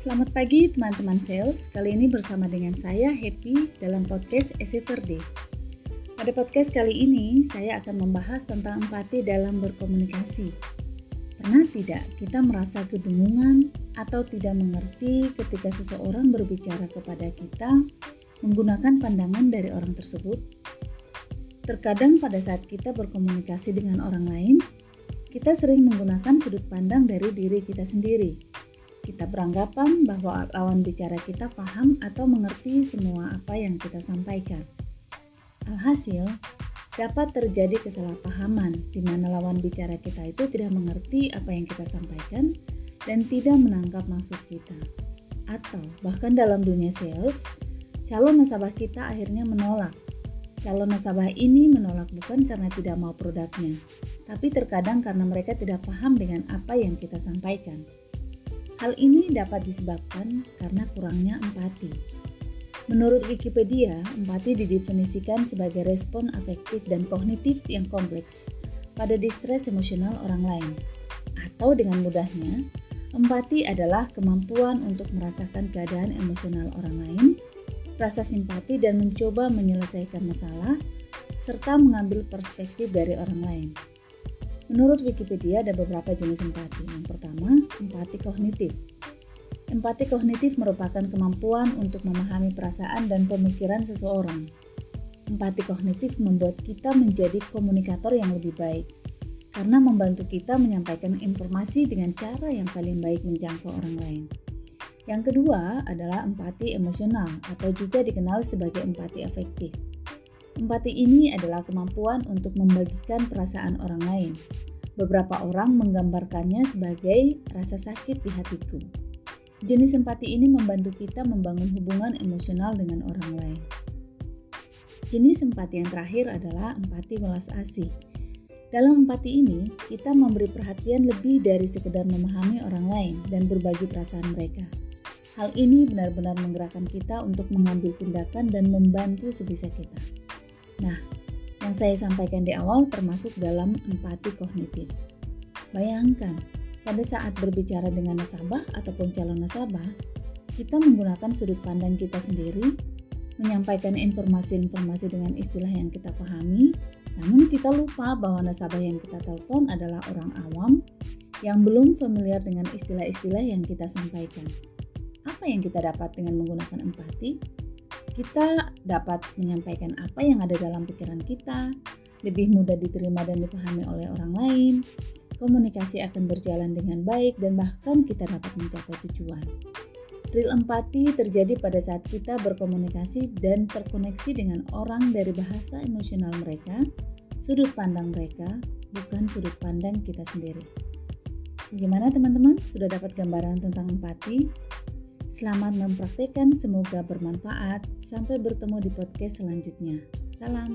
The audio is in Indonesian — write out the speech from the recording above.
Selamat pagi teman-teman sales. Kali ini bersama dengan saya Happy dalam podcast SFRD. Pada podcast kali ini saya akan membahas tentang empati dalam berkomunikasi. Pernah tidak kita merasa kebingungan atau tidak mengerti ketika seseorang berbicara kepada kita menggunakan pandangan dari orang tersebut? Terkadang pada saat kita berkomunikasi dengan orang lain, kita sering menggunakan sudut pandang dari diri kita sendiri kita beranggapan bahwa lawan bicara kita paham atau mengerti semua apa yang kita sampaikan. Alhasil, dapat terjadi kesalahpahaman di mana lawan bicara kita itu tidak mengerti apa yang kita sampaikan dan tidak menangkap maksud kita. Atau bahkan dalam dunia sales, calon nasabah kita akhirnya menolak. Calon nasabah ini menolak bukan karena tidak mau produknya, tapi terkadang karena mereka tidak paham dengan apa yang kita sampaikan. Hal ini dapat disebabkan karena kurangnya empati. Menurut Wikipedia, empati didefinisikan sebagai respon afektif dan kognitif yang kompleks pada distres emosional orang lain. Atau dengan mudahnya, empati adalah kemampuan untuk merasakan keadaan emosional orang lain, rasa simpati dan mencoba menyelesaikan masalah, serta mengambil perspektif dari orang lain. Menurut Wikipedia ada beberapa jenis empati. Yang pertama, empati kognitif. Empati kognitif merupakan kemampuan untuk memahami perasaan dan pemikiran seseorang. Empati kognitif membuat kita menjadi komunikator yang lebih baik karena membantu kita menyampaikan informasi dengan cara yang paling baik menjangkau orang lain. Yang kedua adalah empati emosional atau juga dikenal sebagai empati afektif. Empati ini adalah kemampuan untuk membagikan perasaan orang lain. Beberapa orang menggambarkannya sebagai rasa sakit di hatiku. Jenis empati ini membantu kita membangun hubungan emosional dengan orang lain. Jenis empati yang terakhir adalah empati welas asih. Dalam empati ini, kita memberi perhatian lebih dari sekedar memahami orang lain dan berbagi perasaan mereka. Hal ini benar-benar menggerakkan kita untuk mengambil tindakan dan membantu sebisa kita. Nah, yang saya sampaikan di awal termasuk dalam empati kognitif. Bayangkan, pada saat berbicara dengan nasabah ataupun calon nasabah, kita menggunakan sudut pandang kita sendiri, menyampaikan informasi-informasi dengan istilah yang kita pahami, namun kita lupa bahwa nasabah yang kita telepon adalah orang awam yang belum familiar dengan istilah-istilah yang kita sampaikan. Apa yang kita dapat dengan menggunakan empati? Kita dapat menyampaikan apa yang ada dalam pikiran kita, lebih mudah diterima dan dipahami oleh orang lain, komunikasi akan berjalan dengan baik, dan bahkan kita dapat mencapai tujuan. Real empati terjadi pada saat kita berkomunikasi dan terkoneksi dengan orang dari bahasa emosional mereka, sudut pandang mereka, bukan sudut pandang kita sendiri. Bagaimana teman-teman? Sudah dapat gambaran tentang empati? Selamat mempraktekkan, semoga bermanfaat. Sampai bertemu di podcast selanjutnya. Salam.